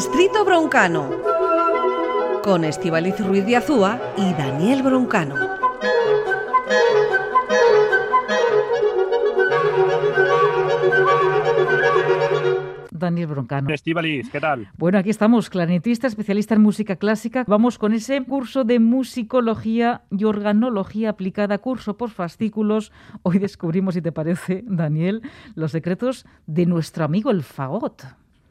Distrito Broncano con Estivaliz Ruiz de Azúa y Daniel Broncano. Daniel Broncano. Estivaliz, ¿qué tal? Bueno, aquí estamos, clarinetista, especialista en música clásica. Vamos con ese curso de musicología y organología aplicada, curso por fascículos. Hoy descubrimos, si te parece, Daniel, los secretos de nuestro amigo el fagot.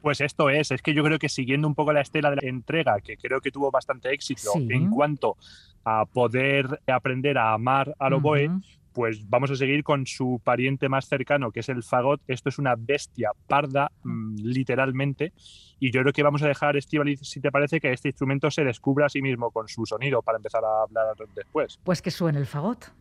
Pues esto es, es que yo creo que siguiendo un poco la estela de la entrega, que creo que tuvo bastante éxito en cuanto a poder aprender a amar al oboe, pues vamos a seguir con su pariente más cercano, que es el fagot. Esto es una bestia parda, mm, literalmente. Y yo creo que vamos a dejar, Estivaliz, si te parece, que este instrumento se descubra a sí mismo con su sonido para empezar a hablar después. Pues que suene el fagot.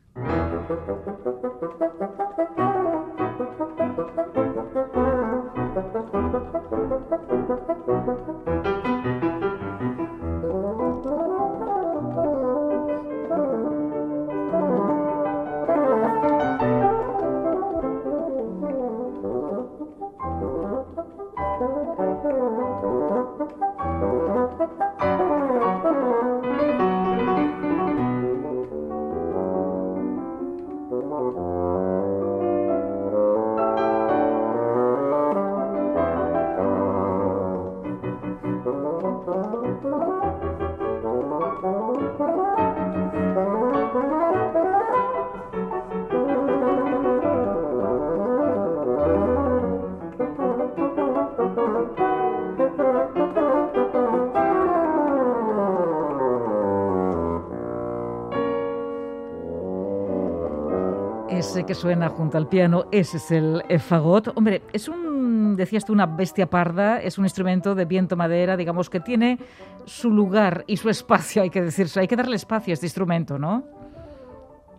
Que suena junto al piano, ese es el fagot. Hombre, es un, decías tú, una bestia parda, es un instrumento de viento madera, digamos, que tiene su lugar y su espacio, hay que decirse, hay que darle espacio a este instrumento, ¿no?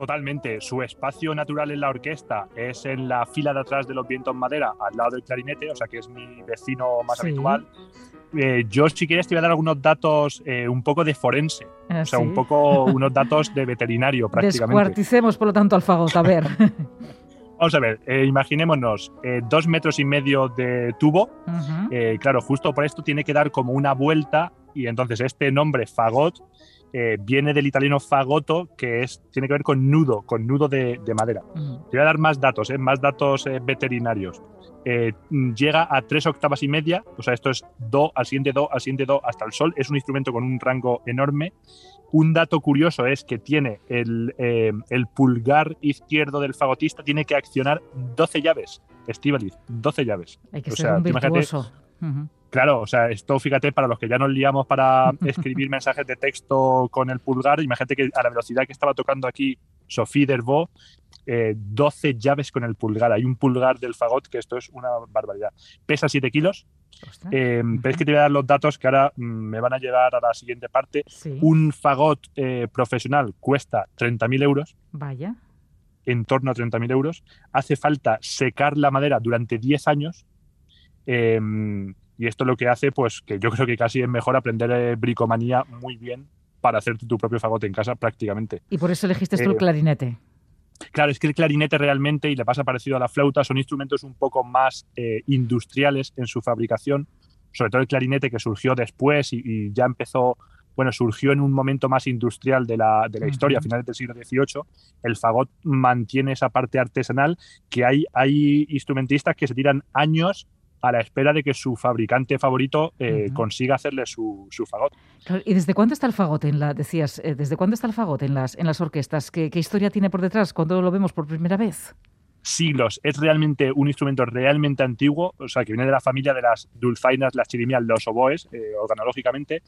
Totalmente. Su espacio natural en la orquesta es en la fila de atrás de los vientos madera, al lado del clarinete, o sea que es mi vecino más habitual. Eh, yo, si quieres, te voy a dar algunos datos eh, un poco de forense. o sea, un poco unos datos de veterinario, prácticamente. Descuarticemos, por lo tanto, al fagot. A ver. Vamos a ver, eh, imaginémonos dos metros y medio de tubo. claro, justo por esto tiene que dar como una vuelta y entonces este nombre fagot viene del italiano fagotto, que es, tiene que ver con nudo, con nudo de, madera. Te voy a dar más datos, más datos veterinarios. Eh, llega a tres octavas y media, o sea, esto es do al siguiente do al siguiente do hasta el sol, es un instrumento con un rango enorme. Un dato curioso es que tiene el, eh, el pulgar izquierdo del fagotista, tiene que accionar 12 llaves, Estivaliz, 12 llaves. Hay que ser un virtuoso. Claro, o sea, esto fíjate, para los que ya nos liamos para escribir mensajes de texto con el pulgar, imagínate que a la velocidad que estaba tocando aquí Dervaux, 12 eh, llaves con el pulgar. Hay un pulgar del fagot que esto es una barbaridad. Pesa 7 kilos. Eh, pero es que te voy a dar los datos que ahora mm, me van a llevar a la siguiente parte. Un fagot eh, profesional cuesta 30.000 euros. Vaya. En torno a 30.000 euros. Hace falta secar la madera durante 10 años. Y esto lo que hace, pues que yo creo que casi es mejor aprender bricomanía muy bien para hacerte tu propio fagot en casa prácticamente. Y por eso elegiste tú el clarinete. Claro, es que el clarinete realmente, y le pasa parecido a la flauta, son instrumentos un poco más eh, industriales en su fabricación, sobre todo el clarinete que surgió después y, ya empezó, bueno, surgió en un momento más industrial de la, de la historia, a finales del siglo XVIII. El fagot mantiene esa parte artesanal que hay, hay instrumentistas que se tiran años a la espera de que su fabricante favorito eh, consiga hacerle su, fagot. ¿Y desde cuándo está el fagot en la, decías, eh, desde cuándo está el fagot en las, en las orquestas? ¿Qué, historia tiene por detrás? ¿Cuándo lo vemos por primera vez? Siglos. Es realmente un instrumento realmente antiguo, o sea, que viene de la familia de las dulzainas, las chirimias, los oboes, eh, organológicamente.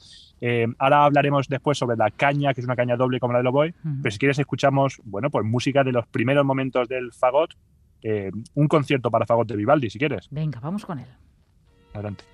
ahora hablaremos después sobre la caña, que es una caña doble como la del oboe, pero si quieres escuchamos, bueno, pues música de los primeros momentos del fagot, eh, un concierto para fagot de Vivaldi, si quieres. Venga, vamos con él. Adelante.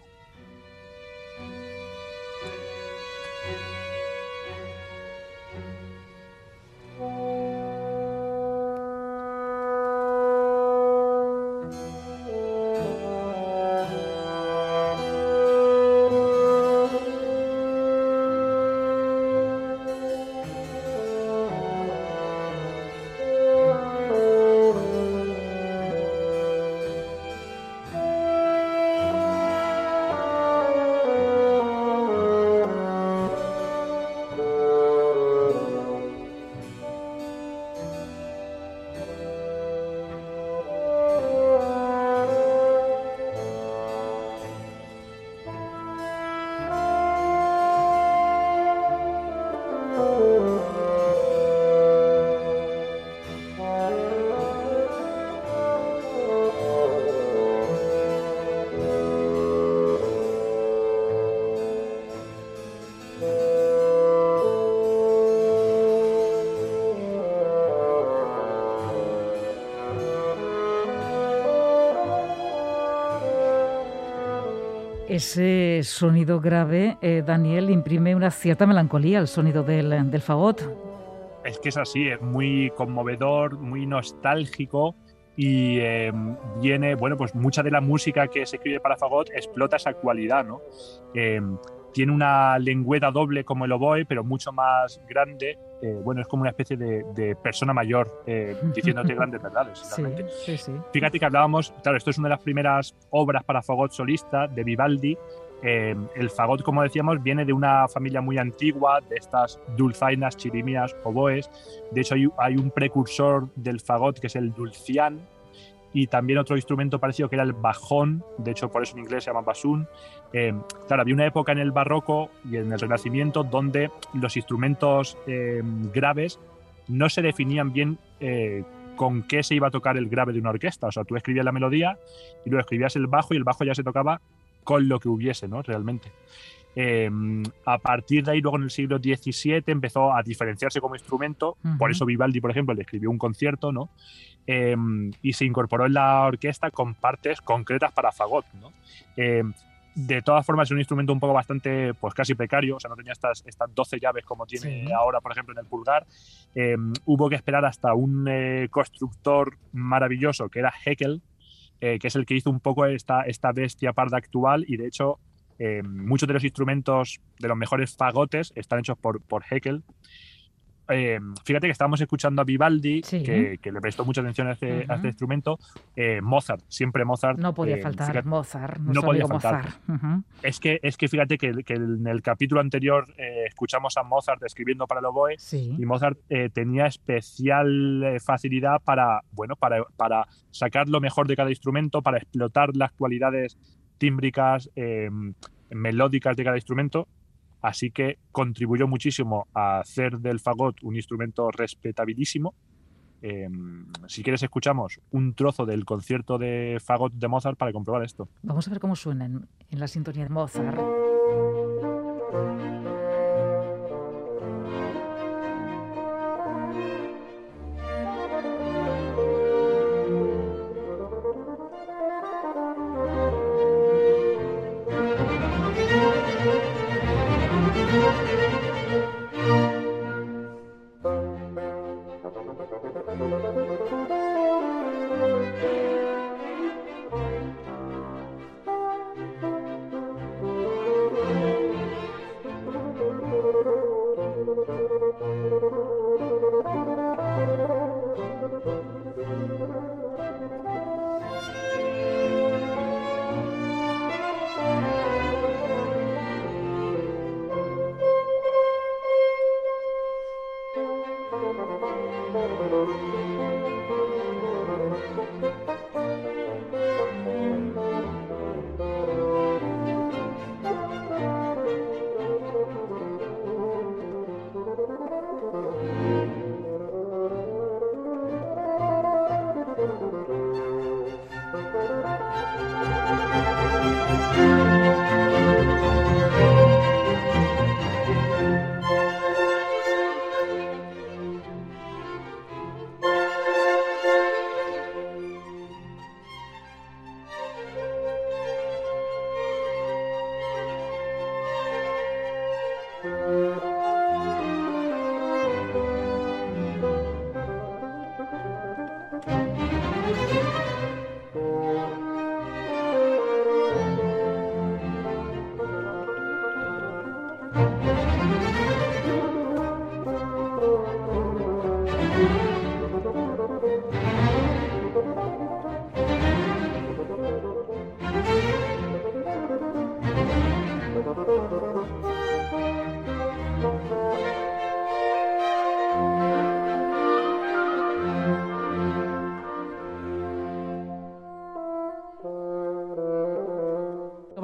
Ese sonido grave, eh, Daniel, imprime una cierta melancolía al sonido del, del fagot. Es que es así, es muy conmovedor, muy nostálgico y eh, viene, bueno, pues mucha de la música que se escribe para fagot explota esa cualidad, ¿no? Eh, tiene una lengüeta doble como el oboe, pero mucho más grande. Eh, bueno, es como una especie de, persona mayor eh, diciéndote grandes verdades. Sí, sí, sí. Fíjate que hablábamos, claro, esto es una de las primeras obras para fagot solista de Vivaldi. Eh, el fagot, como decíamos, viene de una familia muy antigua, de estas dulzainas, chirimias, oboes. De hecho, hay, hay un precursor del fagot que es el dulcián, y también otro instrumento parecido que era el bajón, de hecho por eso en inglés se llama basún. Eh, claro, había una época en el barroco y en el renacimiento donde los instrumentos eh, graves no se definían bien eh, con qué se iba a tocar el grave de una orquesta. O sea, tú escribías la melodía y luego escribías el bajo y el bajo ya se tocaba con lo que hubiese, ¿no? Realmente. a partir de ahí, luego en el siglo XVII empezó a diferenciarse como instrumento, por eso Vivaldi, por ejemplo, le escribió un concierto, ¿no? Em, y se incorporó en la orquesta con partes concretas para fagot. ¿no? Em, de todas formas es un instrumento un poco bastante, pues casi precario, o sea, no tenía estas, estas 12 llaves como tiene ahora, por ejemplo, en el pulgar. Em, hubo que esperar hasta un eh, constructor maravilloso que era Heckel, eh, que es el que hizo un poco esta, esta bestia parda actual y de hecho muchos de los instrumentos de los mejores fagotes están hechos por, por Heckel. Eh, fíjate que estábamos escuchando a Vivaldi, que, le prestó mucha atención a este, este instrumento. Eh, Mozart, siempre Mozart. No podía eh, faltar Mozart. No podía faltar. es, que, es que fíjate que, en el capítulo anterior escuchamos a Mozart escribiendo para el oboe y Mozart tenía especial facilidad para, bueno, para, para sacar lo mejor de cada instrumento, para explotar las cualidades tímbricas, melódicas de cada instrumento Así que contribuyó muchísimo a hacer del fagot un instrumento respetabilísimo. Em, si quieres, escuchamos un trozo del concierto de fagot de Mozart para comprobar esto. Vamos a ver cómo suena en, en la sintonía de Mozart.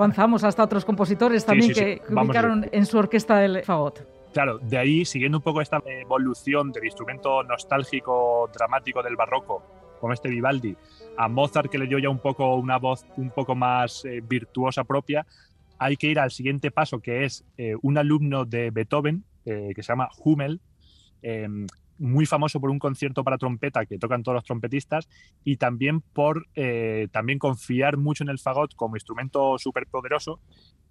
Avanzamos hasta otros compositores también que, ubicaron en su orquesta el fagot. Claro, de ahí, siguiendo un poco esta evolución del instrumento nostálgico, dramático del barroco, como este Vivaldi, a Mozart que le dio ya un poco una voz un poco más eh, virtuosa propia, hay que ir al siguiente paso, que es eh, un alumno de Beethoven, eh, que se llama Hummel, em, muy famoso por un concierto para trompeta que tocan todos los trompetistas y también por eh, también confiar mucho en el fagot como instrumento súper poderoso.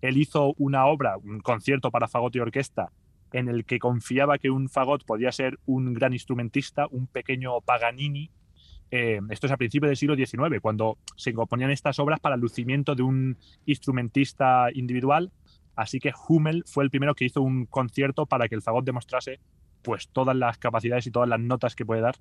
Él hizo una obra, un concierto para fagot y orquesta, en el que confiaba que un fagot podía ser un gran instrumentista, un pequeño Paganini. Eh, esto es a principios del siglo XIX, cuando se componían estas obras para el lucimiento de un instrumentista individual. Así que Hummel fue el primero que hizo un concierto para que el fagot demostrase pues todas las capacidades y todas las notas que puede dar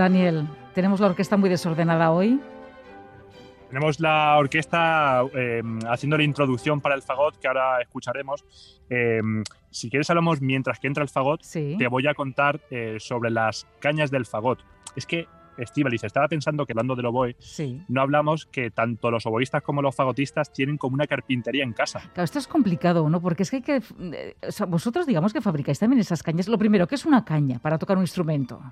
Daniel, tenemos la orquesta muy desordenada hoy. Tenemos la orquesta eh, haciendo la introducción para el fagot que ahora escucharemos. Eh, si quieres hablamos mientras que entra el fagot, te voy a contar eh, sobre las cañas del fagot. Es que Estivaliz, estaba pensando que hablando del oboe, no hablamos que tanto los oboístas como los fagotistas tienen como una carpintería en casa. Claro, esto es complicado, ¿no? Porque es que hay que. vosotros, digamos que fabricáis también esas cañas. Lo primero, ¿qué es una caña para tocar un instrumento?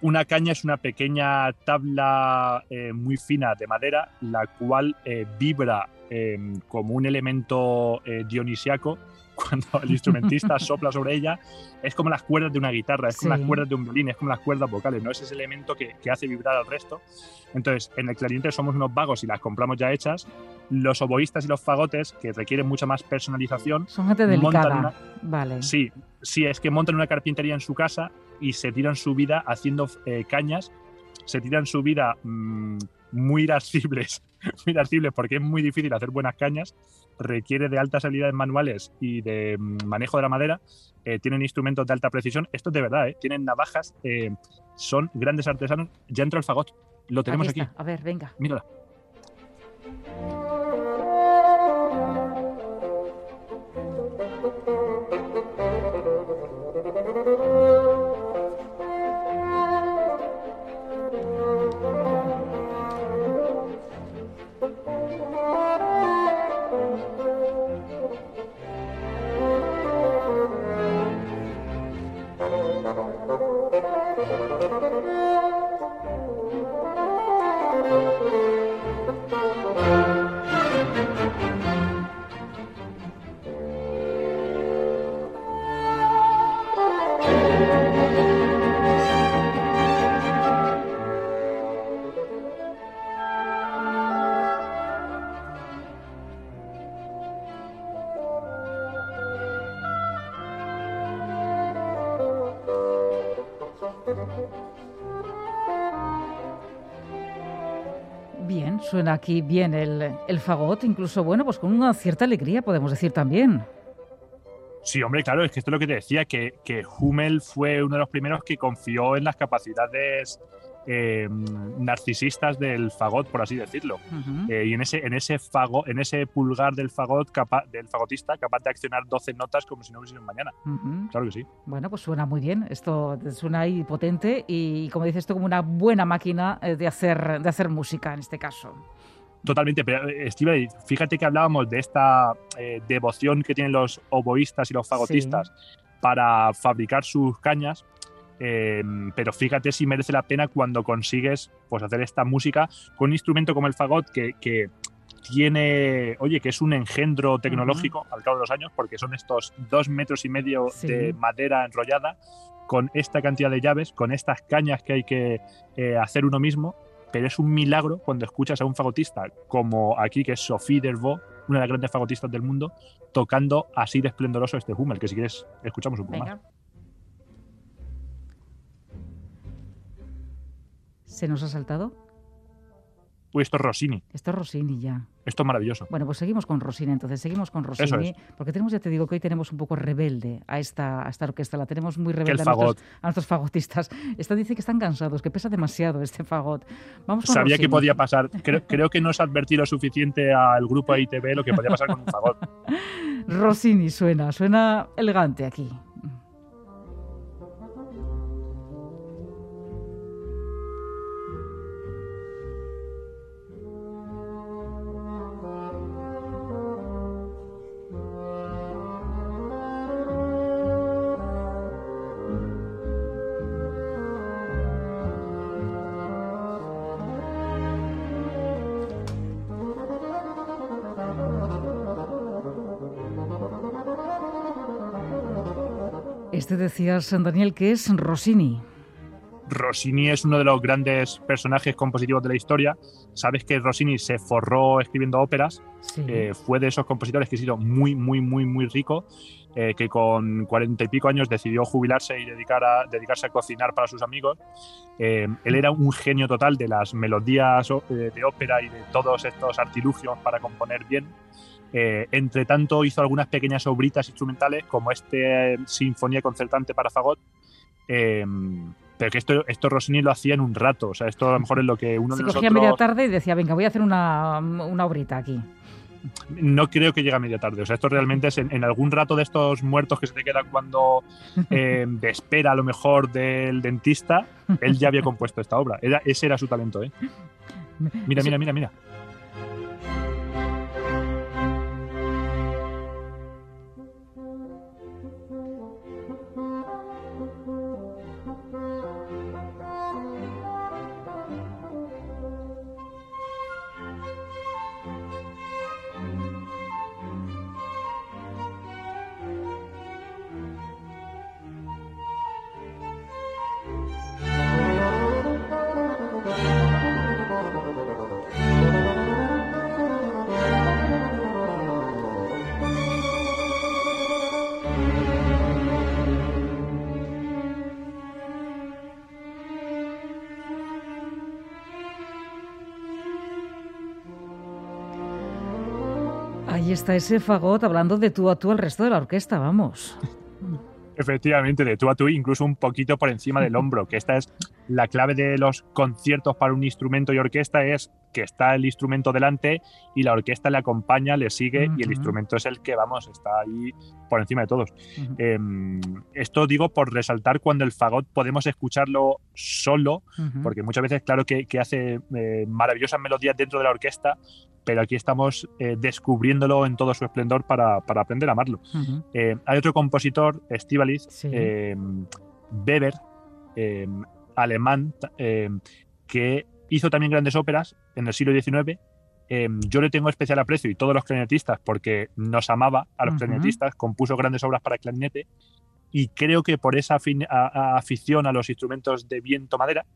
Una caña es una pequeña tabla eh, muy fina de madera, la cual eh, vibra em, como un elemento eh, dionisiaco cuando el instrumentista sopla sobre ella. Es como las cuerdas de una guitarra, es como las cuerdas de un violín, es como las cuerdas vocales, ¿no? Es ese elemento que, hace vibrar al resto. Entonces, en el clarinete somos unos vagos y las compramos ya hechas. Los oboístas y los fagotes, que requieren mucha más personalización, son gente delicada. vale. Sí, sí, es que montan una carpintería en su casa y se tiran su vida haciendo eh, cañas, se tiran su vida mm, muy irascibles, muy irascibles porque es muy difícil hacer buenas cañas, requiere de altas habilidades manuales y de mm, manejo de la madera, eh, tienen instrumentos de alta precisión, esto es de verdad, eh, tienen navajas, son grandes artesanos, ya entra el fagot, lo tenemos aquí. A ver, venga. Mírala. Suena aquí bien el, el fagot, incluso, bueno, pues con una cierta alegría, podemos decir también. Sí, hombre, claro, es que esto es lo que te decía, que, que Hummel fue uno de los primeros que confió en las capacidades Em, narcisistas del fagot, por así decirlo. Eh, y en ese, en, ese fago, en ese pulgar del fagot, del fagotista, capaz de accionar 12 notas como si no hubiese mañana. Claro que sí. Bueno, pues suena muy bien. Esto suena ahí potente y, como dices esto como una buena máquina eh, de hacer, de hacer música en este caso. Totalmente, pero eh, Steve, fíjate que hablábamos de esta devoción que tienen los oboístas y los fagotistas para fabricar sus cañas. Em, pero fíjate si merece la pena cuando consigues pues, hacer esta música con un instrumento como el fagot que, tiene, oye, que es un engendro tecnológico al cabo de los años, porque son estos dos metros y medio de madera enrollada, con esta cantidad de llaves, con estas cañas que hay que eh, hacer uno mismo, pero es un milagro cuando escuchas a un fagotista como aquí, que es Sophie Dervaux, una de las grandes fagotistas del mundo, tocando así de esplendoroso este Hummel, que si quieres escuchamos un poco más. ¿Se nos ha saltado? uy, esto es Rossini. Esto es Rossini ya. Esto es maravilloso. Bueno, pues seguimos con Rossini, entonces seguimos con Rossini, porque tenemos, ya te digo, que hoy tenemos un poco rebelde a esta, a esta orquesta, la tenemos muy rebelde a nuestros, a nuestros, fagotistas. Esta dice que están cansados, que pesa demasiado este fagot. Vamos con Sabía que podía pasar, creo, creo que no os advertí lo suficiente al grupo ITV lo que podía pasar con un fagot. Rossini suena, suena elegante aquí. Este decías, Daniel, que es Rossini. Rossini es uno de los grandes personajes compositivos de la historia. Sabes que Rossini se forró escribiendo óperas. Eh, fue de esos compositores que ha sido muy, muy, muy, muy rico. Eh, que con cuarenta y pico años decidió jubilarse y dedicar a, dedicarse a cocinar para sus amigos. Eh, él era un genio total de las melodías de ópera y de todos estos artilugios para componer bien. Eh, entre tanto, hizo algunas pequeñas obritas instrumentales, como este eh, Sinfonía Concertante para Fagot. Em, pero que esto, esto Rossini lo hacía en un rato. O sea, esto a lo mejor es lo que uno Se de cogía media tarde y decía, venga, voy a hacer una, una obrita aquí. No creo que llegue a media tarde. O sea, esto realmente es en, algún rato de estos muertos que se te quedan cuando eh, de espera a lo mejor del dentista, él ya había compuesto esta obra. ese era su talento, ¿eh? Mira, mira, mira, mira. Está ese fagot hablando de tú a tú al resto de la orquesta, vamos. Efectivamente, de tú a tú, incluso un poquito por encima del hombro, que esta es la clave de los conciertos para un instrumento y orquesta, es que está el instrumento delante y la orquesta le acompaña, le sigue y el instrumento es el que, vamos, está ahí por encima de todos. Em, esto digo por resaltar cuando el fagot podemos escucharlo solo, porque muchas veces, claro que, hace eh, maravillosas melodías dentro de la orquesta, pero aquí estamos eh, descubriéndolo en todo su esplendor para, aprender a amarlo. Eh, hay otro compositor, Estivalis, em, Weber, em, alemán, que hizo también grandes óperas en el siglo XIX. Yo le tengo especial aprecio y todos los clarinetistas porque nos amaba a los clarinetistas, compuso grandes obras para clarinete y creo que por esa afición a los instrumentos de viento madera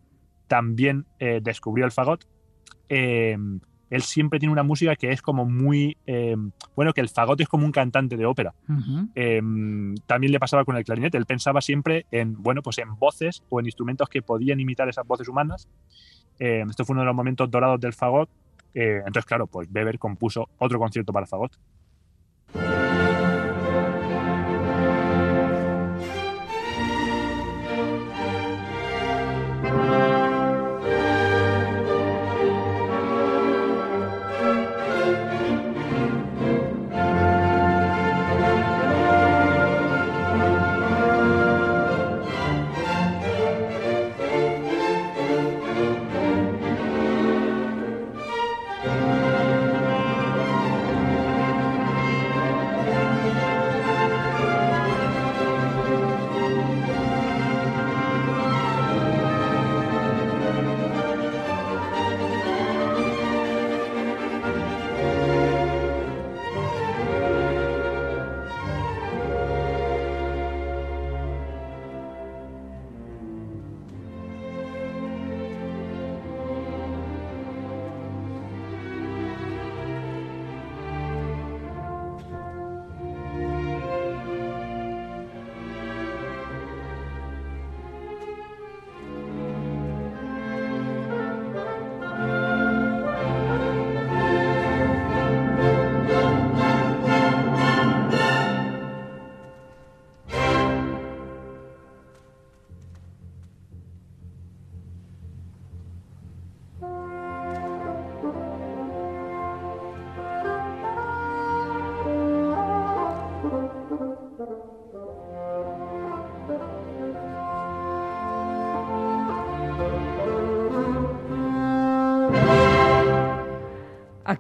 también eh, descubrió el fagot. Él siempre tiene una música que es como muy em, bueno que el fagot es como un cantante de ópera también le pasaba con el clarinete él pensaba siempre en bueno pues en voces o en instrumentos que podían imitar esas voces humanas eh, esto fue uno de los momentos dorados del fagot. Eh, entonces, claro, pues Weber compuso otro concierto para fagot.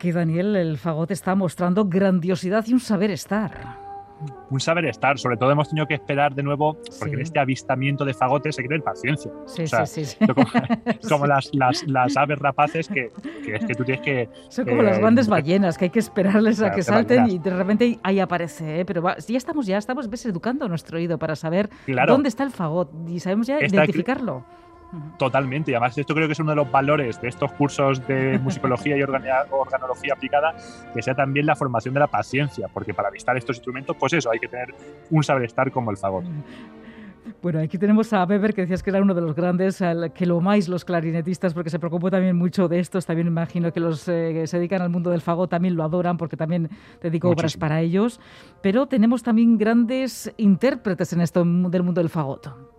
Aquí Daniel, el fagot está mostrando grandiosidad y un saber estar un saber estar. Sobre todo hemos tenido que esperar de nuevo, porque en este avistamiento de fagotes se quiere paciencia. Sí, sí, sí, Como, las, las, aves rapaces que, es que tú tienes que. Son como las eh, grandes ballenas, que hay que esperarles a que salten y de repente ahí aparece. ¿eh? Pero ya estamos, ya estamos ves, educando nuestro oído para saber dónde está el fagot y sabemos ya identificarlo. Totalmente, y además esto creo que es uno de los valores de estos cursos de musicología y organología aplicada, que sea también la formación de la paciencia, porque para avistar estos instrumentos, pues eso, hay que tener un saber estar como el fagot. Bueno, aquí tenemos a Weber, que decías que era uno de los grandes, que lo más los clarinetistas, porque se preocupó también mucho de estos. También imagino que los eh, que se dedican al mundo del fagot también lo adoran, porque también dedico obras para ellos. Pero tenemos también grandes intérpretes en esto del mundo del fagot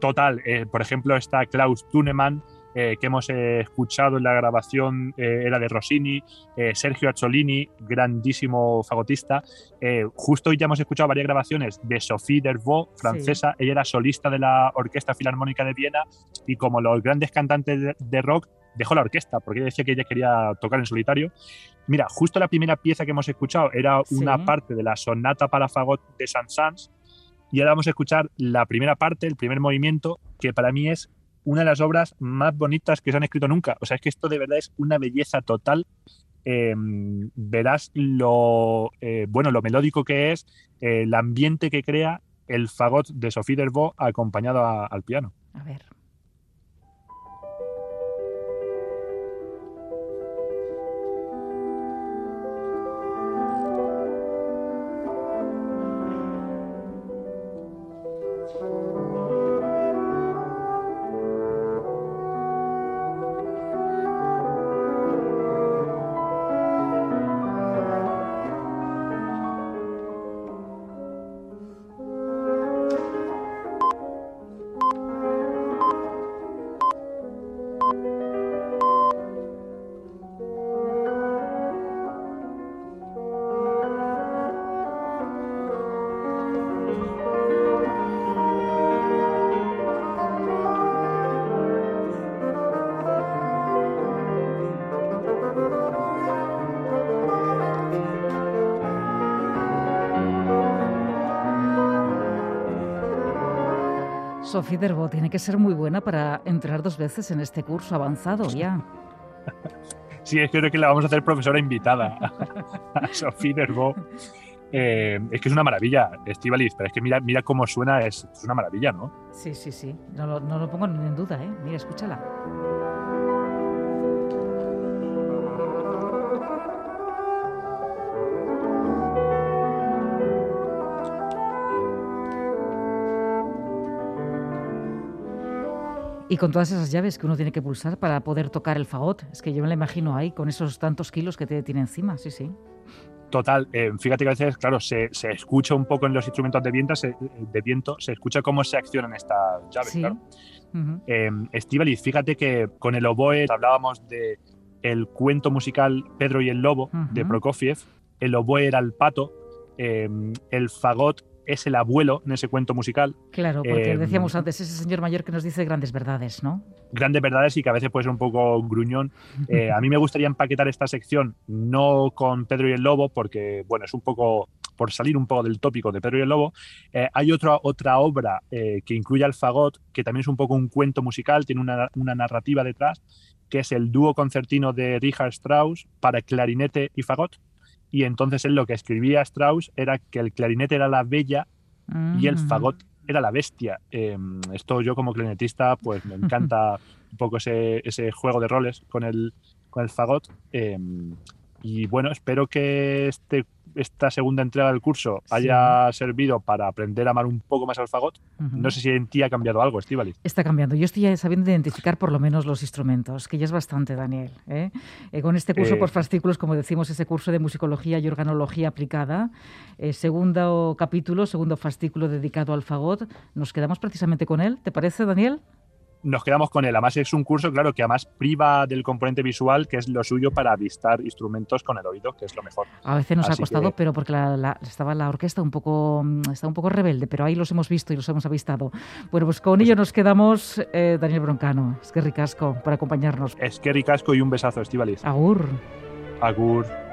total. Eh, por ejemplo, está Klaus Tunemann, eh, que hemos eh, escuchado en la grabación, era de Rossini, Sergio Acciolini, grandísimo fagotista. justo hoy ya hemos escuchado varias grabaciones de Sophie Dervaux, francesa. Ella era solista de la Orquesta Filarmónica de Viena y como los grandes cantantes de, rock, dejó la orquesta porque ella decía que ella quería tocar en solitario. Mira, justo la primera pieza que hemos escuchado era una parte de la sonata para fagot de Saint-Saëns, y ahora vamos a escuchar la primera parte, el primer movimiento, que para mí es una de las obras más bonitas que se han escrito nunca. O sea, es que esto de verdad es una belleza total. Em, verás lo eh, bueno, lo melódico que es, el ambiente que crea el fagot de Sophie Dervaux acompañado al piano. A ver. Sofía Derbo tiene que ser muy buena para entrar dos veces en este curso avanzado ya. Sí, es que creo que la vamos a hacer profesora invitada a Sofía Derbo. Eh, es que es una maravilla, Estivaliz, pero es que mira, mira cómo suena, es, una maravilla, ¿no? Sí, sí, sí, no lo, no lo pongo ni en duda, ¿eh? Mira, escúchala. Y con todas esas llaves que uno tiene que pulsar para poder tocar el fagot. Es que yo me la imagino ahí, con esos tantos kilos que te tiene encima, sí, sí. Total, eh, fíjate que a veces, claro, se, se, escucha un poco en los instrumentos de viento, se, de viento, se escucha cómo se accionan estas llaves, claro. Uh fíjate que con el oboe hablábamos de el cuento musical Pedro y el Lobo de Prokofiev, el oboe era el pato, em, el fagot es el abuelo en ese cuento musical. Claro, porque em, decíamos antes, ese señor mayor que nos dice grandes verdades, ¿no? Grandes verdades y que a veces puede ser un poco gruñón. Eh, a mí me gustaría empaquetar esta sección no con Pedro y el Lobo, porque, bueno, es un poco por salir un poco del tópico de Pedro y el Lobo, eh, hay otra, otra obra eh, que incluye al fagot, que también es un poco un cuento musical, tiene una, una narrativa detrás, que es el dúo concertino de Richard Strauss para clarinete y fagot, y entonces él lo que escribía Strauss era que el clarinete era la bella y el mm. fagot era la bestia. Em, esto yo como clarinetista pues me encanta un poco ese, ese juego de roles con el, con el fagot. Em, y bueno, espero que este esta segunda entrega del curso haya servido para aprender a amar un poco más al fagot. No sé si en ti ha cambiado algo, Estivali. Está cambiando. Yo estoy ya sabiendo identificar por lo menos los instrumentos, que ya es bastante, Daniel. ¿eh? Eh, con este curso por fascículos, como decimos, ese curso de musicología y organología aplicada, eh, segundo capítulo, segundo fascículo dedicado al fagot, nos quedamos precisamente con él. ¿Te parece, Daniel? Nos quedamos con él. Además es un curso, claro, que además priva del componente visual, que es lo suyo para avistar instrumentos con el oído, que es lo mejor. A veces nos ha costado, pero porque estaba la orquesta un poco, mm, está un poco rebelde, pero ahí los hemos visto y los hemos avistado. Bueno, pues con ello nos quedamos, eh, Daniel Broncano. Es que ricasco por acompañarnos. Es que ricasco y un besazo, Estivaliz. Agur. Agur.